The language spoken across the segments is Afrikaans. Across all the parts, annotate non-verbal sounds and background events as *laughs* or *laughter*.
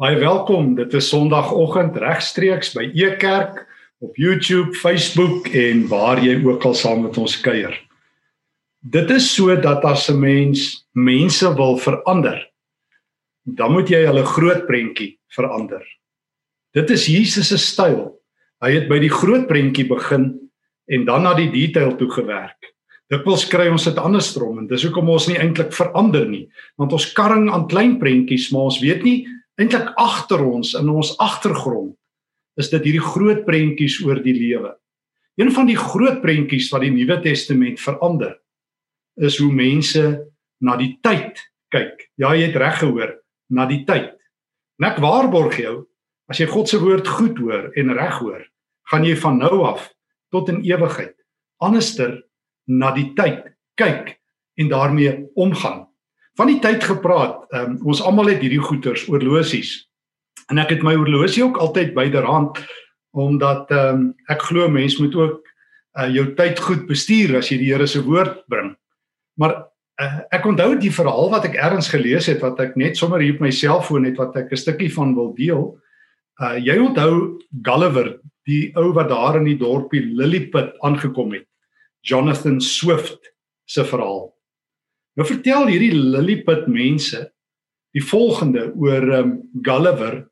Baie welkom. Dit is Sondagoggend regstreeks by Ekerk op YouTube, Facebook en waar jy ook al saam met ons kuier. Dit is so dat as 'n mens mense wil verander, dan moet jy hulle groot prentjie verander. Dit is Jesus se styl. Hy het by die groot prentjie begin en dan na die detail toe gewerk. Dikwels kry ons dit andersom en dis hoekom ons nie eintlik verander nie, want ons karring aan klein prentjies, maar ons weet nie eintlik agter ons in ons agtergrond is dit hierdie groot prentjies oor die lewe. Een van die groot prentjies wat die Nuwe Testament verander is hoe mense na die tyd kyk. Ja, jy het reg gehoor, na die tyd. En ek waarborg jou, as jy God se woord goed hoor en reg hoor, gaan jy van nou af tot in ewigheid anderster na die tyd kyk en daarmee omgaan van die tyd gepraat. Um, ons almal het hierdie goeters, oorlosies. En ek het my oorlosie ook altyd byderhand omdat um, ek glo mens moet ook uh, jou tyd goed bestuur as jy die Here se woord bring. Maar uh, ek onthou die verhaal wat ek ergens gelees het wat ek net sommer hier op my selfoon het wat ek 'n stukkie van wil deel. Uh jy onthou Gulliver, die ou wat daar in die dorpie Lilliput aangekom het. Jonathan Swift se verhaal. Nou vertel hierdie Lilliput mense die volgende oor um, Gulliver,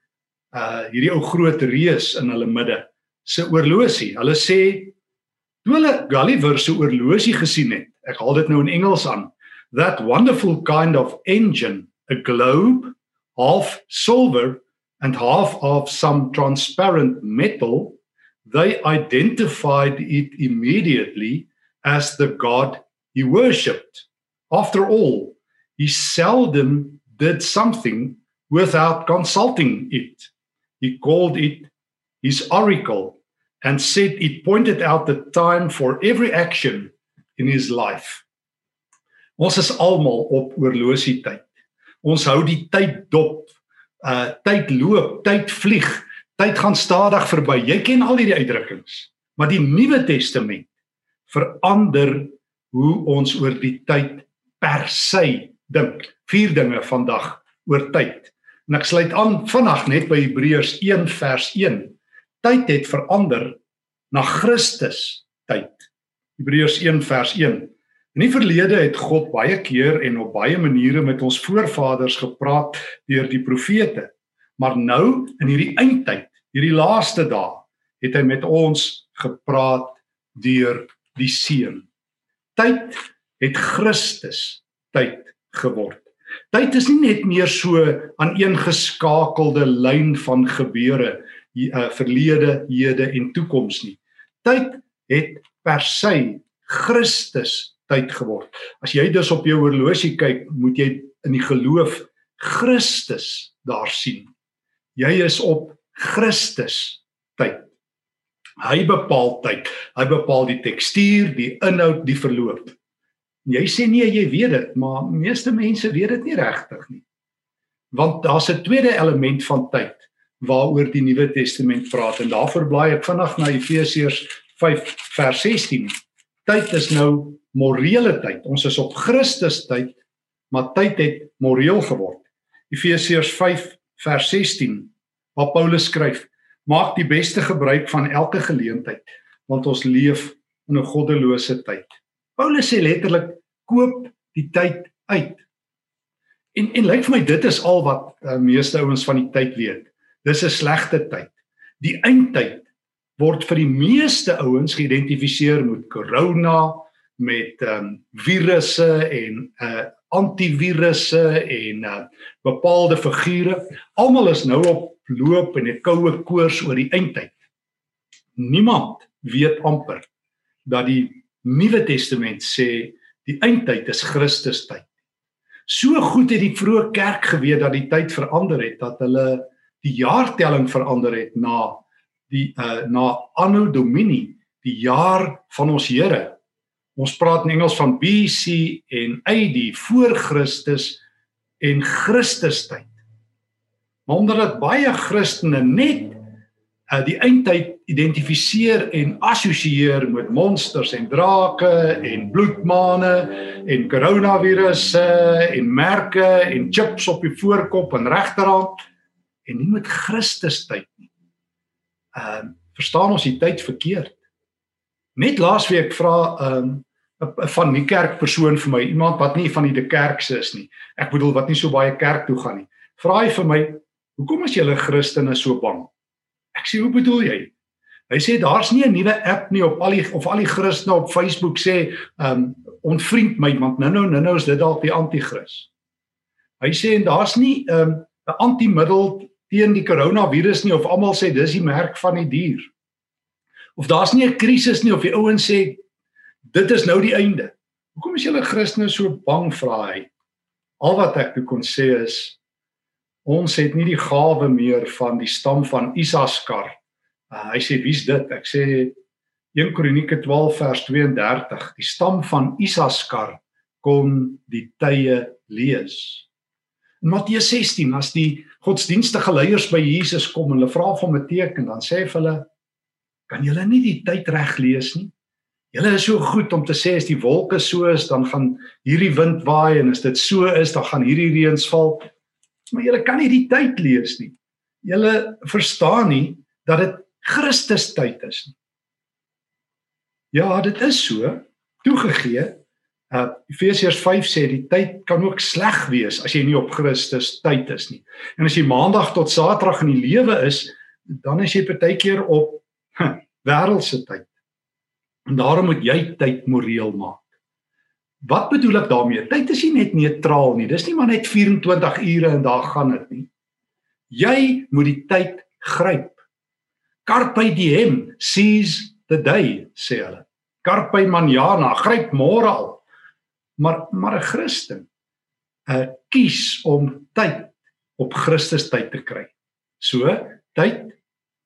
uh hierdie ou groot reus in hulle midde se oorlosie. Hulle sê toe hulle Gulliver se oorlosie gesien het. Ek haal dit nou in Engels aan. That wonderful kind of engine, a globe, half silver and half of some transparent metal, they identified it immediately as the god he worshipped. After all, he seldom did something without consulting it. He called it his oracle and said it pointed out the time for every action in his life. Ons is almal op oorlosietyd. Ons hou die tyd dop. Uh tyd loop, tyd vlieg, tyd gaan stadig verby. Jy ken al hierdie uitdrukkings. Maar die Nuwe Testament verander hoe ons oor die tyd per se dink. Vier dinge vandag oor tyd. En ek sluit aan vandag net by Hebreërs 1 vers 1. Tyd het verander na Christus tyd. Hebreërs 1 vers 1. In die verlede het God baie keer en op baie maniere met ons voorvaders gepraat deur die profete. Maar nou in hierdie eindtyd, hierdie laaste dae, het hy met ons gepraat deur die Seun. Tyd het Christus tyd geword. Tyd is nie net meer so aan een geskakelde lyn van gebeure, uh, verlede, hede en toekoms nie. Tyd het per se Christus tyd geword. As jy dus op jou horlosie kyk, moet jy in die geloof Christus daar sien. Jy is op Christus tyd. Hy bepaal tyd. Hy bepaal die tekstuur, die inhoud, die verloop. Jy sê nee, jy weet dit, maar meeste mense weet dit nie regtig nie. Want daar's 'n tweede element van tyd waaroor die Nuwe Testament praat en daarvoor blaai ek vinnig na Efesiërs 5 vers 16. Tyd is nou morele tyd. Ons is op Christus tyd, maar tyd het moreel geword. Efesiërs 5 vers 16 waar Paulus skryf: Maak die beste gebruik van elke geleentheid, want ons leef in 'n goddelose tyd. Paulus sê letterlik koop die tyd uit. En en lyk vir my dit is al wat uh, meeste ouens van die tyd weet. Dis 'n slegte tyd. Die eindtyd word vir die meeste ouens geïdentifiseer met corona, met ehm um, virusse en uh antivirusse en uh bepaalde figure. Almal is nou op loop en 'n koue koors oor die eindtyd. Niemand weet amper dat die Nuwe Testament sê die eindtyd is Christus tyd. So goed het die vroeë kerk geweet dat die tyd verander het dat hulle die jaartelling verander het na die uh na anno domini, die jaar van ons Here. Ons praat in Engels van BC en AD voor Christus en Christus tyd. Maar omdat baie Christene net uh, die eindtyd identifiseer en assosieer met monsters en drake en bloedmane en koronavirusse en merke en chips op die voorkop en regterhand en nie met Christus tyd nie. Ehm uh, verstaan ons die tyd verkeerd. Net laasweek vra ehm um, van die kerk persoon vir my, iemand wat nie van die kerk se is nie. Ek bedoel wat nie so baie kerk toe gaan nie. Vra hy vir my, "Hoekom is julle Christene so bang?" Ek sê, "Hoe bedoel jy?" Hy sê daar's nie 'n nuwe app nie op al die of al die Christene op Facebook sê, ehm um, onvriend my want nou nou nou nou is dit dalk die anti-kris. Hy sê en daar's nie ehm, 'n um, anti-middel teen die koronavirus nie of almal sê dis die merk van die dier. Of daar's nie 'n krisis nie of die ouens sê dit is nou die einde. Hoekom is julle Christene so bang vra hy? Al wat ek kon sê is ons het nie die gawe meer van die stam van Isaskar Uh, hy sê wie's dit? Ek sê 1 Kronieke 12 vers 32. Die stam van Isaskar kon die tye lees. In Matteus 16 as die godsdienstige leiers by Jesus kom en hulle vra vir 'n teken, dan sê hy vir hulle: "Kan julle nie die tyd reg lees nie? Julle is so goed om te sê as die wolke so is, dan gaan hierdie wind waai en as dit so is, dan gaan hierdie reëns val. Maar julle kan nie die tyd lees nie. Julle verstaan nie dat dit Christus tyd is nie. Ja, dit is so toegegee. Uh Efesiërs 5 sê die tyd kan ook sleg wees as jy nie op Christus tyd is nie. En as jy maandag tot saterdag in die lewe is, dan is jy partykeer op wêreldse tyd. En daarom moet jy tyd moreel maak. Wat bedoel ek daarmee? Tyd is nie net neutraal nie. Dis nie maar net 24 ure en daar gaan dit nie. Jy moet die tyd gryp. Carpe diem, seize the day, sê hulle. Carpe manana, gryp môre al. Maar maar 'n Christen uh kies om tyd op Christus tyd te kry. So, tyd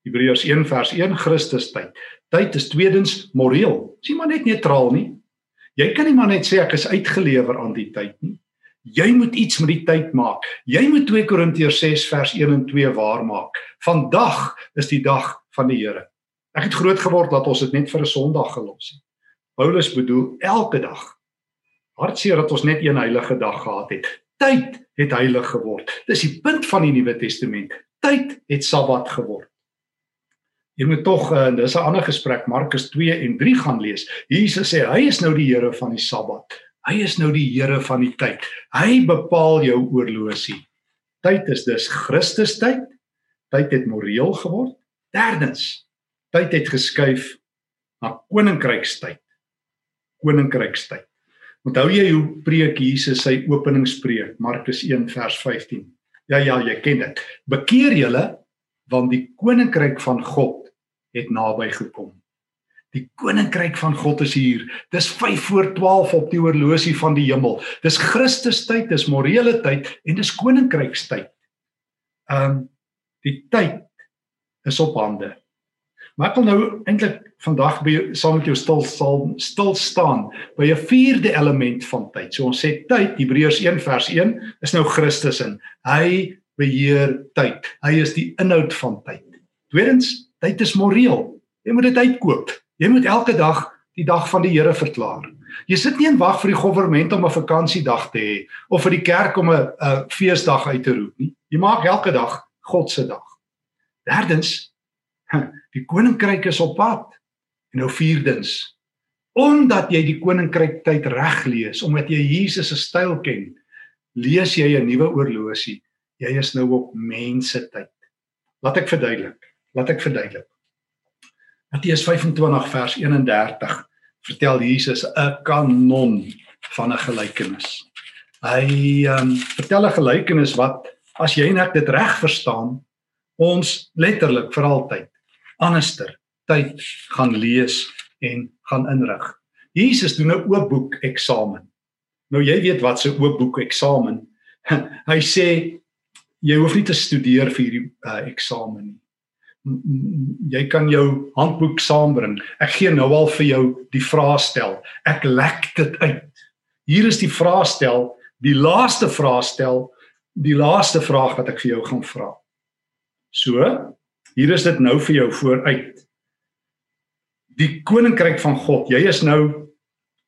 Hebreërs 1 vers 1 Christus tyd. Tyd is tweedens moreel. Dis nie maar net neutraal nie. Jy kan nie maar net sê ek is uitgelewer aan die tyd nie. Jy moet iets met die tyd maak. Jy moet 2 Korintiërs 6 vers 1 en 2 waar maak. Vandag is die dag van die Here. Ek het groot geword dat ons dit net vir 'n Sondag gelos het. Paulus bedoel elke dag. Hartseer dat ons net een heilige dag gehad het. Tyd het heilig geword. Dis die punt van die Nuwe Testament. Tyd het Sabbat geword. Jy moet tog en uh, dis 'n ander gesprek Markus 2 en 3 gaan lees. Jesus sê hy is nou die Here van die Sabbat. Hy is nou die Here van die tyd. Hy bepaal jou oorlosie. Tyd is dus Christus tyd. Tyd het moreel geword. Derdens, tyd het geskuif na koninkrykstyd. Koninkrykstyd. Onthou jy hoe preek Jesus sy openingspreek, Markus 1 vers 15. Ja ja, jy ken dit. Bekeer julle want die koninkryk van God het naby gekom. Die koninkryk van God is hier. Dis 5 voor 12 op die horlosie van die hemel. Dis Christus tyd, dis morele tyd en dis koninkrykstyd. Ehm um, die tyd is op hande. Maar ek wil nou eintlik vandag by saam met jou stil sal stil staan by 'n vierde element van tyd. So ons sê tyd, Hebreërs 1 vers 1 is nou Christus in. Hy beheer tyd. Hy is die inhoud van tyd. Tweedens, tyd is moreel. Jy moet dit uitkoop. Jy moet elke dag die dag van die Here verklaar. Jy sit nie en wag vir die regering om 'n vakansiedag te hê of vir die kerk om 'n feesdag uit te roep nie. Jy maak elke dag God se dag. Derdens, *laughs* die koninkryk is op pad. En nou vierdens, omdat jy die koninkryk tyd reg lees, omdat jy Jesus se styl ken, lees jy 'n nuwe oorlosie. Jy is nou op mense tyd. Laat ek verduidelik. Laat ek verduidelik. Matteus 25 vers 31 vertel Jesus 'n kanon van 'n gelykenis. Hy um, vertel 'n gelykenis wat as jy net dit reg verstaan, ons letterlik vir altyd anderster tyd gaan lees en gaan inrig. Jesus doen 'n oop boek eksamen. Nou jy weet wat 'n oop boek eksamen. *laughs* Hy sê jy hoef nie te studeer vir hierdie uh, eksamen nie. Jy kan jou handboek saambring. Ek gee nou al vir jou die vraestel. Ek lek dit uit. Hier is die vraestel, die laaste vraestel, die laaste vraag wat ek vir jou gaan vra. So, hier is dit nou vir jou vooruit. Die koninkryk van God, jy is nou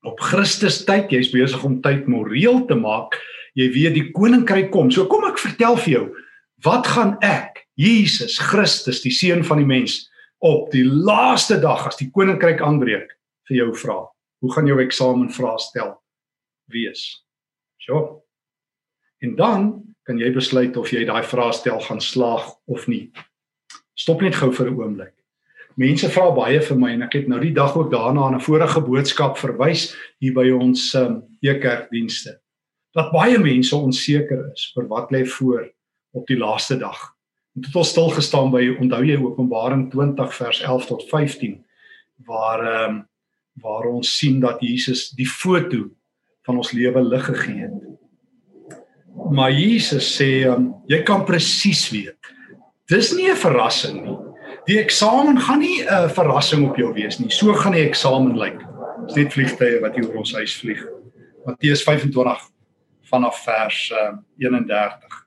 op Christus tyd, jy's besig om tyd moreel te maak. Jy weet die koninkryk kom. So kom ek vertel vir jou, wat gaan ek Jesus Christus, die seun van die mens, op die laaste dag as die koninkryk aanbreek vir jou vra. Hoe gaan jou eksamenvraestel wees? So. En dan kan jy besluit of jy daai vraestel gaan slaag of nie. Stop net gou vir 'n oomblik. Mense vra baie vir my en ek het nou die dag ook daarna aan 'n vorige boodskap verwys hier by ons um, e-kerkdienste. Dat baie mense onseker is vir wat lê voor op die laaste dag. Dit het ons stil gestaan by onthou jy Openbaring 20 vers 11 tot 15 waar ehm um, waar ons sien dat Jesus die foto van ons lewe lig gegee het. Maar Jesus sê um, jy kan presies weet. Dis nie 'n verrassing nie. Die eksamen gaan nie 'n verrassing op jou wees nie. So gaan die eksamen lyk. Dis net vliegtye wat hier oor ons huis vlieg. Matteus 25 vanaf vers uh, 31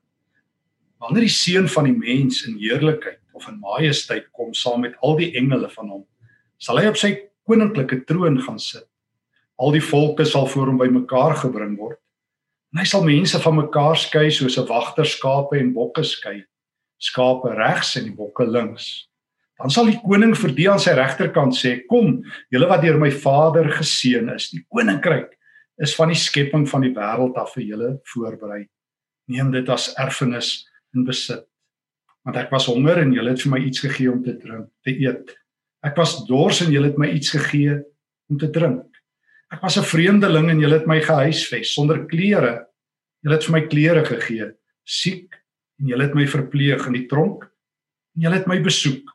wanneer die seun van die mens in heerlikheid of in majesteit kom saam met al die engele van hom sal hy op sy koninklike troon gaan sit al die volke sal voor hom bymekaar gebring word en hy sal mense van mekaar skei soos 'n wagter skape en bokke skei skape regs en die bokke links dan sal die koning vir die aan sy regterkant sê kom julle wat deur my vader geseën is die koninkryk is van die skepping van die wêreld af vir julle voorberei neem dit as erfenis in besit. Want ek was honger en julle het vir my iets gegee om te drink, te eet. Ek was dors en julle het my iets gegee om te drink. Ek was 'n vreemdeling en julle het my gehuisves sonder klere. Julle het vir my klere gegee. Siek en julle het my verpleeg in die tronk en julle het my besoek.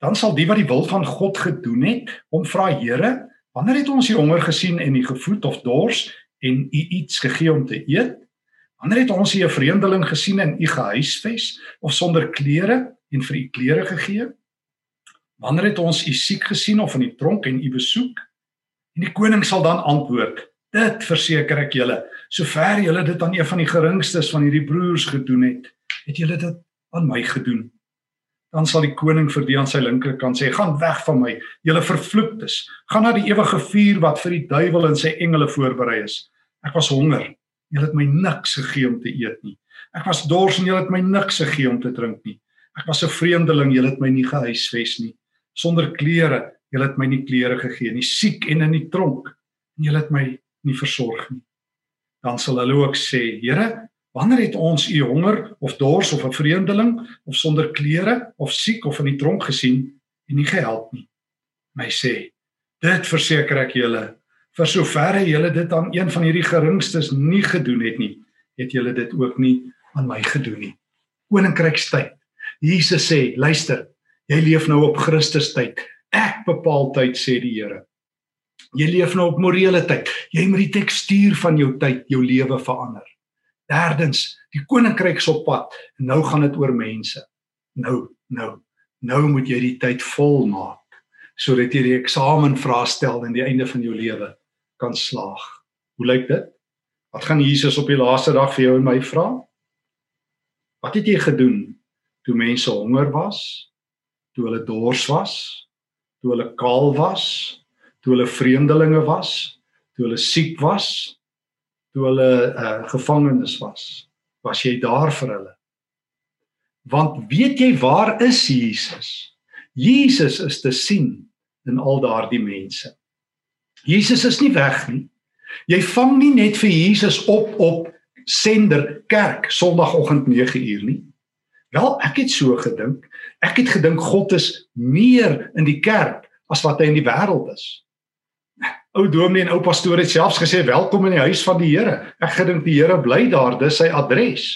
Dan sal die wat die wil van God gedoen het, hom vra Here, wanneer het ons u honger gesien en u gevoed of dors en u iets gegee om te eet? Wanneer het ons hier 'n vreemdeling gesien in u gehuisves of sonder klere en vir u klere gegee? Wanneer het ons u siek gesien of in die tronk en u besoek? En die koning sal dan antwoord: Dit verseker ek julle, sover julle dit aan een van die geringstes van hierdie broers gedoen het, het julle dit aan my gedoen. Dan sal die koning vir die aan sy linkerkant sê: "Gaan weg van my, julle vervloektes. Gaan na die ewige vuur wat vir die duiwel en sy engele voorberei is. Ek was honger Julle het my niks gegee om te eet nie. Ek was dors en julle het my niks gegee om te drink nie. Ek was 'n vreemdeling, julle het my nie gehuisves nie. Sonder klere, julle het my nie klere gegee nie. Siek en in die tronk, en julle het my nie versorg nie. Dan sal hulle ook sê, Here, wanneer het ons u honger of dors of 'n vreemdeling of sonder klere of siek of in die tronk gesien en nie gehelp nie? My sê, dit verseker ek julle, vir soverre julle dit aan een van hierdie geringstes nie gedoen het nie, het julle dit ook nie aan my gedoen nie. Koninkrykstyd. Jesus sê, luister, jy leef nou op Christus tyd. Ek bepaal tyd sê die Here. Jy leef nou op morele tyd. Jy moet die tekstuur van jou tyd, jou lewe verander. Derdens, die koninkryk is op pad nou gaan dit oor mense. Nou, nou, nou moet jy die tyd volmaak sodat jy die eksamen vraestel aan die einde van jou lewe kan slaag. Hoe lyk dit? Wat gaan Jesus op die laaste dag vir jou en my vra? Wat het jy gedoen toe mense honger was? Toe hulle dors was? Toe hulle kaal was? Toe hulle vreemdelinge was? Toe hulle siek was? Toe hulle uh, gevangenes was? Was jy daar vir hulle? Want weet jy waar is Jesus? Jesus is te sien in al daardie mense. Jesus is nie weg nie. Jy vang nie net vir Jesus op op sender kerk Sondagoggend 9uur nie. Wel, ek het so gedink. Ek het gedink God is meer in die kerk as wat hy in die wêreld is. Ou dominee en ou pastoor het selfs gesê welkom in die huis van die Here. Ek gedink die Here bly daar, dis sy adres.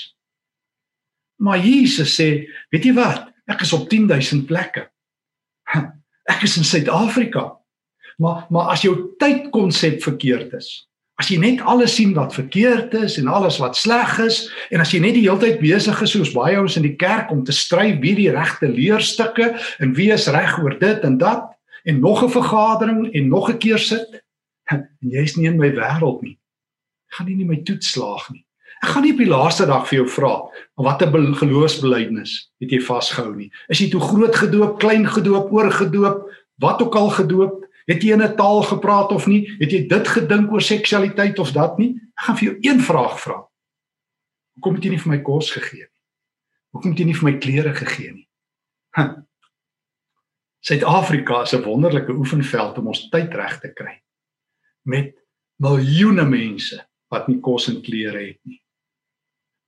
Maar Jesus sê, weet jy wat? Ek is op 10000 plekke. Ek is in Suid-Afrika. Maar maar as jou tydkonsep verkeerd is, as jy net alles sien wat verkeerd is en alles wat sleg is en as jy net die hele tyd besig is soos baie ons in die kerk om te stry wie die regte leerstukke en wie is reg oor dit en dat en nog 'n vergadering en nog 'n keer sit en jy's nie in my wêreld nie. Ek gaan nie in my toets slaag nie. Ek gaan nie op die laaste dag vir jou vra watter geloofsbelijdenis het jy vasgehou nie. Is jy toe groot gedoop, klein gedoop, oorgedoop, wat ook al gedoop? Het jy 'n taal gepraat of nie? Het jy dit gedink oor seksualiteit of dat nie? Ek gaan vir jou een vraag vra. Hoekom het jy nie vir my kos gegee nie? Hoekom het jy nie vir my klere gegee nie? Suid-Afrika is 'n wonderlike oefenveld om ons tyd reg te kry met miljoene mense wat nie kos en klere het nie.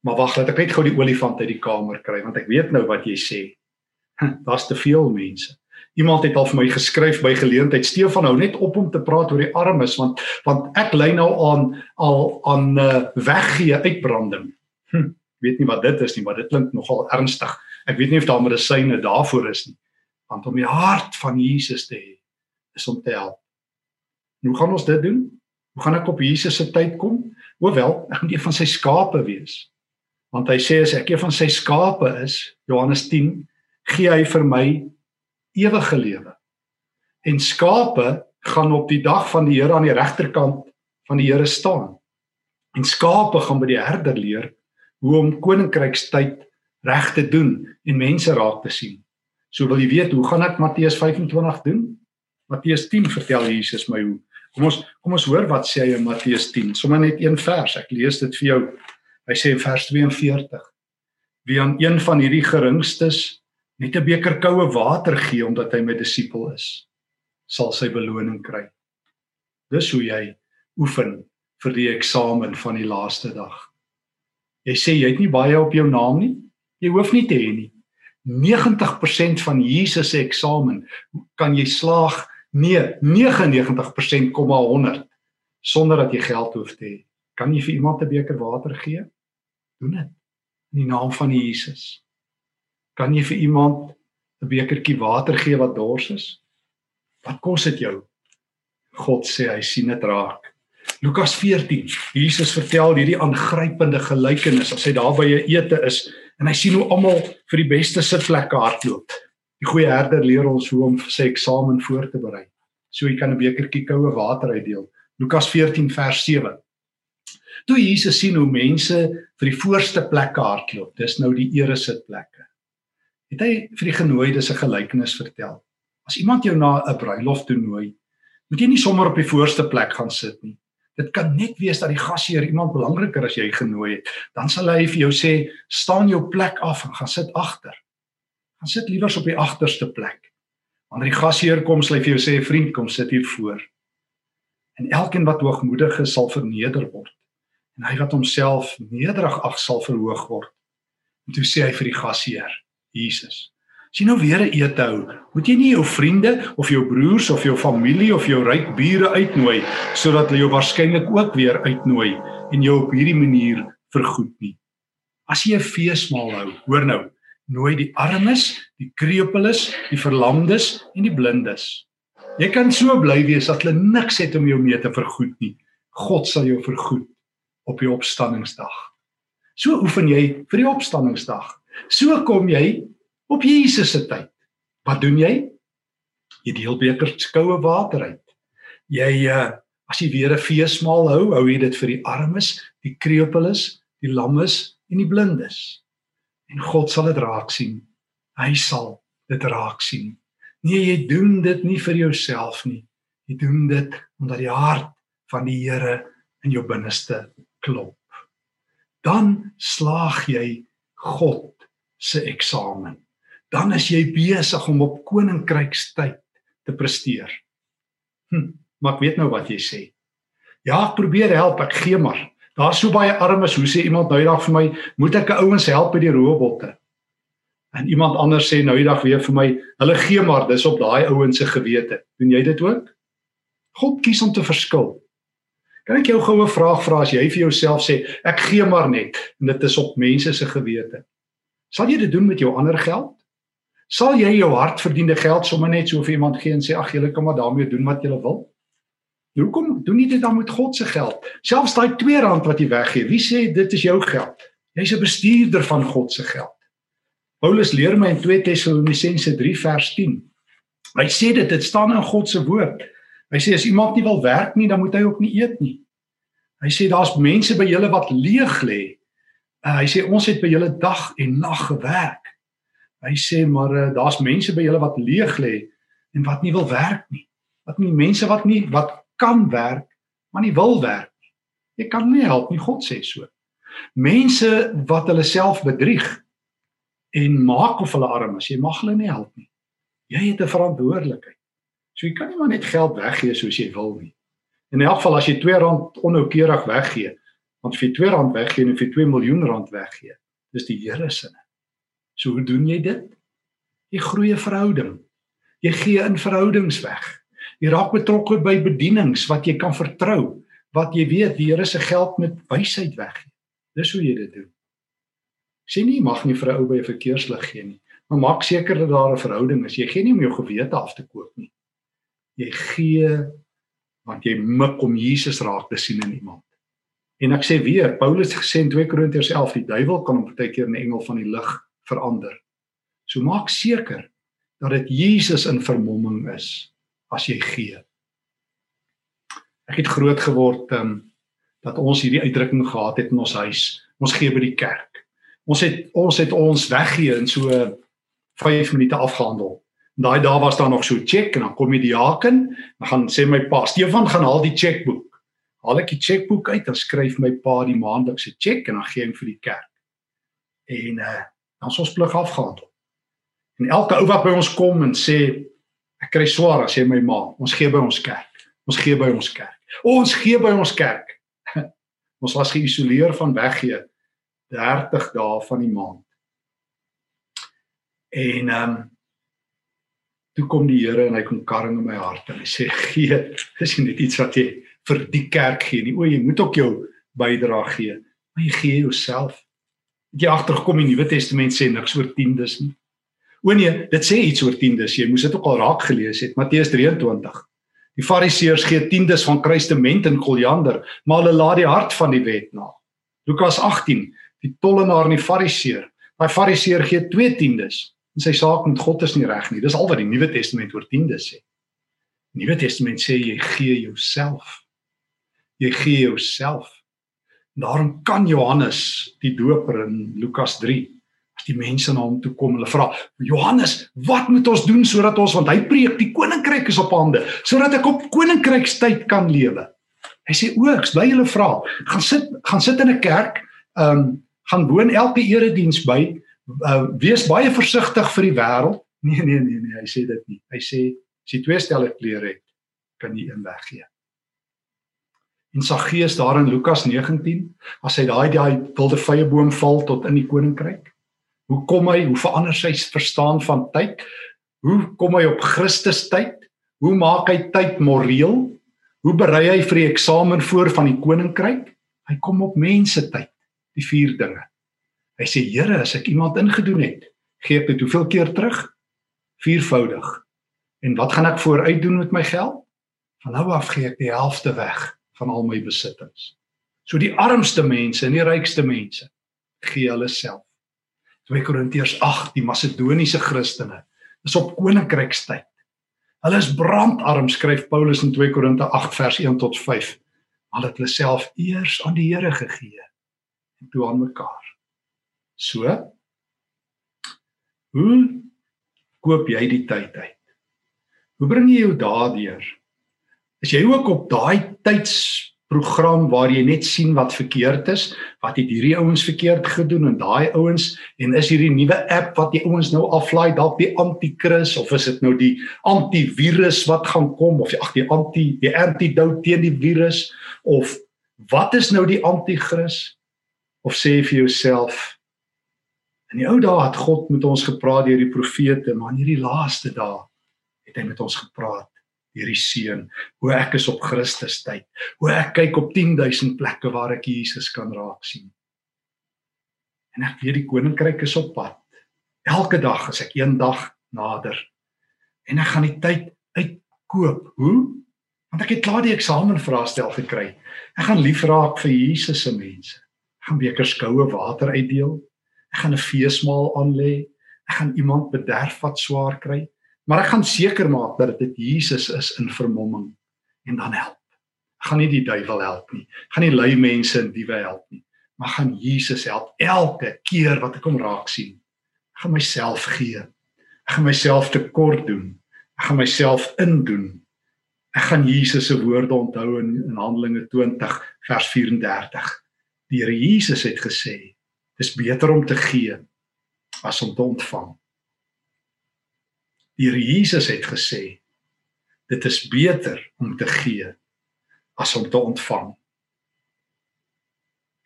Maar wag, laat ek net gou die olifant uit die kamer kry want ek weet nou wat jy sê. Daar's te veel mense. Iemand het al vir my geskryf by geleentheid Stefan hou net op om te praat oor die armes want want ek lei nou aan al aan uh, weggee uitbranding. Hm, weet nie wat dit is nie, maar dit klink nogal ernstig. Ek weet nie of daar medisyne daarvoor is nie. Want om die hart van Jesus te hê is om te help. Hoe gaan ons dit doen? Hoe gaan ek op Jesus se tyd kom? Hoewel, ek moet een van sy skape wees. Want hy sê as ek een van sy skape is, Johannes 10, gee hy vir my ewige lewe. En skape gaan op die dag van die Here aan die regterkant van die Here staan. En skape gaan by die herder leer hoe om koninkrykstyd reg te doen en mense raak te sien. So wil jy weet hoe gaan ek Matteus 25 doen? Matteus 10 vertel Jesus my hoe. Kom ons kom ons hoor wat sê hy in Matteus 10. Sommige net een vers. Ek lees dit vir jou. Hy sê in vers 42: Wie aan een van hierdie geringstes net 'n beker koue water gee omdat hy my disipel is, sal sy beloning kry. Dis hoe jy oefen vir die eksamen van die laaste dag. Jy sê jy het nie baie op jou naam nie. Jy hoef nie te hê nie. 90% van Jesus se eksamen kan jy slaag. Nee, 99% kom maar 100 sonder dat jy geld hoef te hê. Kan jy vir iemand 'n beker water gee? Doen dit in die naam van Jesus. Kan jy vir iemand 'n bekertjie water gee wat dors is? Wat kos dit jou? God sê hy sien dit raak. Lukas 14. Jesus vertel hierdie aangrypende gelykenis as hy daar by 'n ete is en hy sien hoe almal vir die beste sitplekke hardloop. Die goeie herder leer ons hoe om sy eksamen voor te berei. So hy kan 'n bekertjie koue water uitdeel. Lukas 14 vers 7. Toe Jesus sien hoe mense vir die voorste plekke hardloop, dis nou die ere sitplekke het hy vir die genooides 'n gelykenis vertel. As iemand jou na 'n bruilof toe nooi, moet jy nie sommer op die voorste plek gaan sit nie. Dit kan net wees dat die gasheer iemand belangriker as jy genooi het, dan sal hy vir jou sê, "Staan jou plek af en gaan sit agter." Gaan sit liewers op die agterste plek. Wanneer die gasheer kom, sal hy vir jou sê, "Vriend, kom sit hier voor." En elkeen wat hoogmoedig is, sal verneder word. En hy wat homself nederig ag, sal verhoog word. En toe sê hy vir die gasheer, Jesus. As jy nou weer 'n ete hou, moet jy nie jou vriende of jou broers of jou familie of jou ryk bure uitnooi sodat hulle jou waarskynlik ook weer uitnooi en jou op hierdie manier vergoed nie. As jy 'n feesmaal hou, hoor nou, nooi die armes, die krepeles, die verlamdes en die blindes. Jy kan so bly wees dat hulle niks het om jou mee te vergoed nie. God sal jou vergoed op die opstanningsdag. So oefen jy vir die opstanningsdag. So kom jy op Jesus se tyd. Wat doen jy? Jy deel bekers koue water uit. Jy uh as jy weer 'n feesmaal hou, hou jy dit vir die armes, die krepeles, die lammes en die blindes. En God sal dit raak sien. Hy sal dit raak sien. Nee, jy doen dit nie vir jouself nie. Jy doen dit omdat die hart van die Here in jou binneste klop. Dan slaag jy God se eksamen. Dan is jy besig om op koninkrykstyd te presteer. Hm, maar ek weet nou wat jy sê. Ja, ek probeer help, ek gee maar. Daar's so baie armes, hoe sê iemand nou eendag vir my, moet ek 'n ouens help by die robotte? En iemand anders sê nou eendag weer vir my, hulle gee maar, dis op daai ouens se gewete. Doen jy dit ook? God kies om te verskil. Kan ek jou goue vraag vra as jy vir jouself sê ek gee maar net en dit is op mense se gewete. Sal jy dit doen met jou ander geld? Sal jy jou hardverdiende geld sommer net so vir iemand gee en sê ag julle kan maar daarmee doen wat julle wil? Nou kom doen nie dit dan met God se geld. Selfs daai R2 wat jy weggee, wie sê dit is jou geld? Jy's 'n bestuurder van God se geld. Paulus leer my in 2 Tessalonisense 3 vers 10. Hy sê dit dit staan in God se woord. Hy sê as iemand nie wil werk nie, dan moet hy ook nie eet nie. Hy sê daar's mense by julle wat leeg lê Uh, hy sê ons het by julle dag en nag gewerk. Hy sê maar uh, daar's mense by julle wat leeg lê en wat nie wil werk nie. Wat nie mense wat nie wat kan werk, maar nie wil werk nie. Jy kan nie help nie, God sê so. Mense wat hulle self bedrieg. en maak of hulle arm is. Jy mag hulle nie help nie. Jy het 'n verantwoordelikheid. So jy kan nie maar net geld weggee soos jy wil nie. In elk geval as jy R2 onnoukeurig weggee, want vir R2 weggee en vir 2 miljoen rand weggee, dis die Here se. So hoe doen jy dit? Jy groei 'n verhouding. Jy gee in verhoudings weg. Jy raak betrokke by bedienings wat jy kan vertrou, wat jy weet die Here se geld met wysheid weggee. Dis hoe jy dit doen. Sê nie mag nie vir 'n ou by 'n verkeerslig gee nie, maar maak seker dat daar 'n verhouding is. Jy gee nie om jou gewete af te koop nie. Jy gee want jy mik om Jesus raak te sien in iemand. En ek sê weer, Paulus het gesê in 2 Korintiërs 11, die duiwel kan op 'n tydjie 'n engel van die lig verander. So maak seker dat dit Jesus in vermomming is as jy gee. Ek het groot geword um dat ons hierdie uitdrukking gehad het in ons huis. Ons gee by die kerk. Ons het ons het ons weggee in so 5 minute afgehandel. Daai dae was daar nog so check en dan kom die diaken, dan gaan sê my pa, Stefan gaan haal die chequeboek. Haal ek die chequeboek uit en skryf my pa die maandelikse check en dan gee hy vir die kerk. En uh dan is ons plig afgehandel. En elke ou wat by ons kom en sê Ek kry swaar as jy my ma. Ons gee by ons kerk. Ons gee by ons kerk. Ons gee by ons kerk. *laughs* Ons was geïsoleer van weggee 30 dae van die maand. En ehm um, toe kom die Here en hy kom karring in my hart en hy sê gee, *laughs* dis net iets wat jy vir die kerk gee nie. O, jy moet ook jou bydrae gee, maar jy gee jouself. Het jy agtergekom die Nuwe Testament sê niks oor tiendes nie. O nee, dit sê iets oor tiendes. Jy moes dit ook al raak gelees het. Matteus 23. Die Fariseërs gee tiendes van kruistement en koljander, maar hulle laat die hart van die wet na. Lukas 18. Die tollenaar en die Fariseer. Daai Fariseer gee twee tiendes en sy saak met God is nie reg nie. Dis al wat die Nuwe Testament oor tiendes sê. Die Nuwe Testament sê jy gee jouself. Jy gee jouself. Daarom kan Johannes die doper in Lukas as die mense na hom toe kom, hulle vra: "Johannes, wat moet ons doen sodat ons want hy preek die koninkryk is op hande, sodat ek op koninkrykstyd kan lewe?" Hy sê: "O, ek bly julle vra. Gaan sit, gaan sit in 'n kerk, ehm um, gaan woon elke erediens by, uh, wees baie versigtig vir die wêreld." Nee, nee, nee, nee, hy sê dit nie. Hy sê as jy twee stelle klere het, kan jy een weggee. En Saggeus daar in Lukas 19, as hy daai daai wilde vrye boom val tot in die koninkryk, Hoe kom hy? Hoe verander sy verstaan van tyd? Hoe kom hy op Christus tyd? Hoe maak hy tyd moreel? Hoe berei hy vir die eksamen voor van die koninkryk? Hy kom op mense tyd. Die vier dinge. Hy sê Here, as ek iemand ingedoen het, gee ek dit hoeveel keer terug? Viervoudig. En wat gaan ek vooruit doen met my geld? Van nou af gee ek die helfte weg van al my besittings. So die armste mense en die rykste mense gee hulle self. 2 Korintiërs 8 die Macedoniese Christene is op koninkrykstyd. Hulle is brandarm skryf Paulus in 2 Korinte 8 vers 1 tot 5. Hulle het hulle self eers aan die Here gegee en toe aan mekaar. So hoe koop jy die tyd uit? Hoe bring jy jou daardeur? Is jy ook op daai tyds program waar jy net sien wat verkeerd is, wat het hierdie ouens verkeerd gedoen en daai ouens? En is hierdie nuwe app wat die ouens nou aflaai dalk die anti-kris of is dit nou die antivirus wat gaan kom of ag die anti die antidote teen die virus? Of wat is nou die anti-kris of sê vir jouself in die ou dae het God met ons gepraat deur die profete maar in hierdie laaste dae het hy met ons gepraat hierdie seun, hoe ek is op Christus tyd, hoe ek kyk op 10000 plekke waar ek Jesus kan raak sien. En ek weet die koninkryk is op pad. Elke dag as ek eendag nader en ek gaan die tyd uitkoop. Hoe? Want ek het klaar die eksamenvraestel gekry. Ek gaan lief raak vir Jesus se mense. Ek gaan bekers koue water uitdeel. Ek gaan 'n feesmaal aanlê. Ek gaan iemand bederf wat swaar kry. Maar ek gaan seker maak dat dit Jesus is in vermomming en dan help. Ek gaan nie die duiwel help nie. Ek gaan nie lui mense en diewe help nie. Maar gaan Jesus help elke keer wat ek hom raak sien. Ek gaan myself gee. Ek gaan myself tekort doen. Ek gaan myself indoen. Ek gaan Jesus se woorde onthou in, in Handelinge 20 vers 34. Die Here Jesus het gesê: "Dis beter om te gee as om te ontvang. Die Here Jesus het gesê dit is beter om te gee as om te ontvang.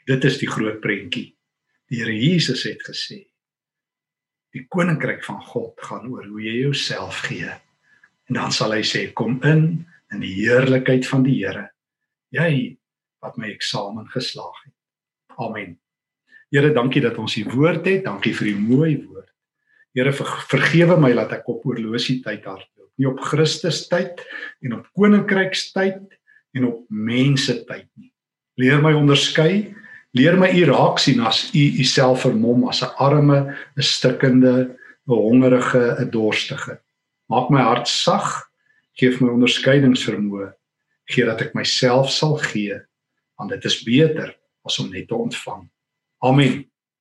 Dit is die groot prentjie. Die Here Jesus het gesê die koninkryk van God gaan oor hoe jy jouself gee. En dan sal hy sê kom in in die heerlikheid van die Here. Jy wat my eksamen geslaag het. Amen. Here, dankie dat ons hier woord het. Dankie vir die mooi woord. Here, vergewe my dat ek op oorlosie tyd hardloop. Nie op Christus tyd en op koninkrykstyd en op mense tyd nie. Leer my onderskei Leer my u raak sien as u u self vermom as 'n arme, 'n stikkende, 'n hongerige, 'n dorstige. Maak my hart sag, gee my onderskeidingsvermoë, gee dat ek myself sal gee, want dit is beter as om net te ontvang. Amen.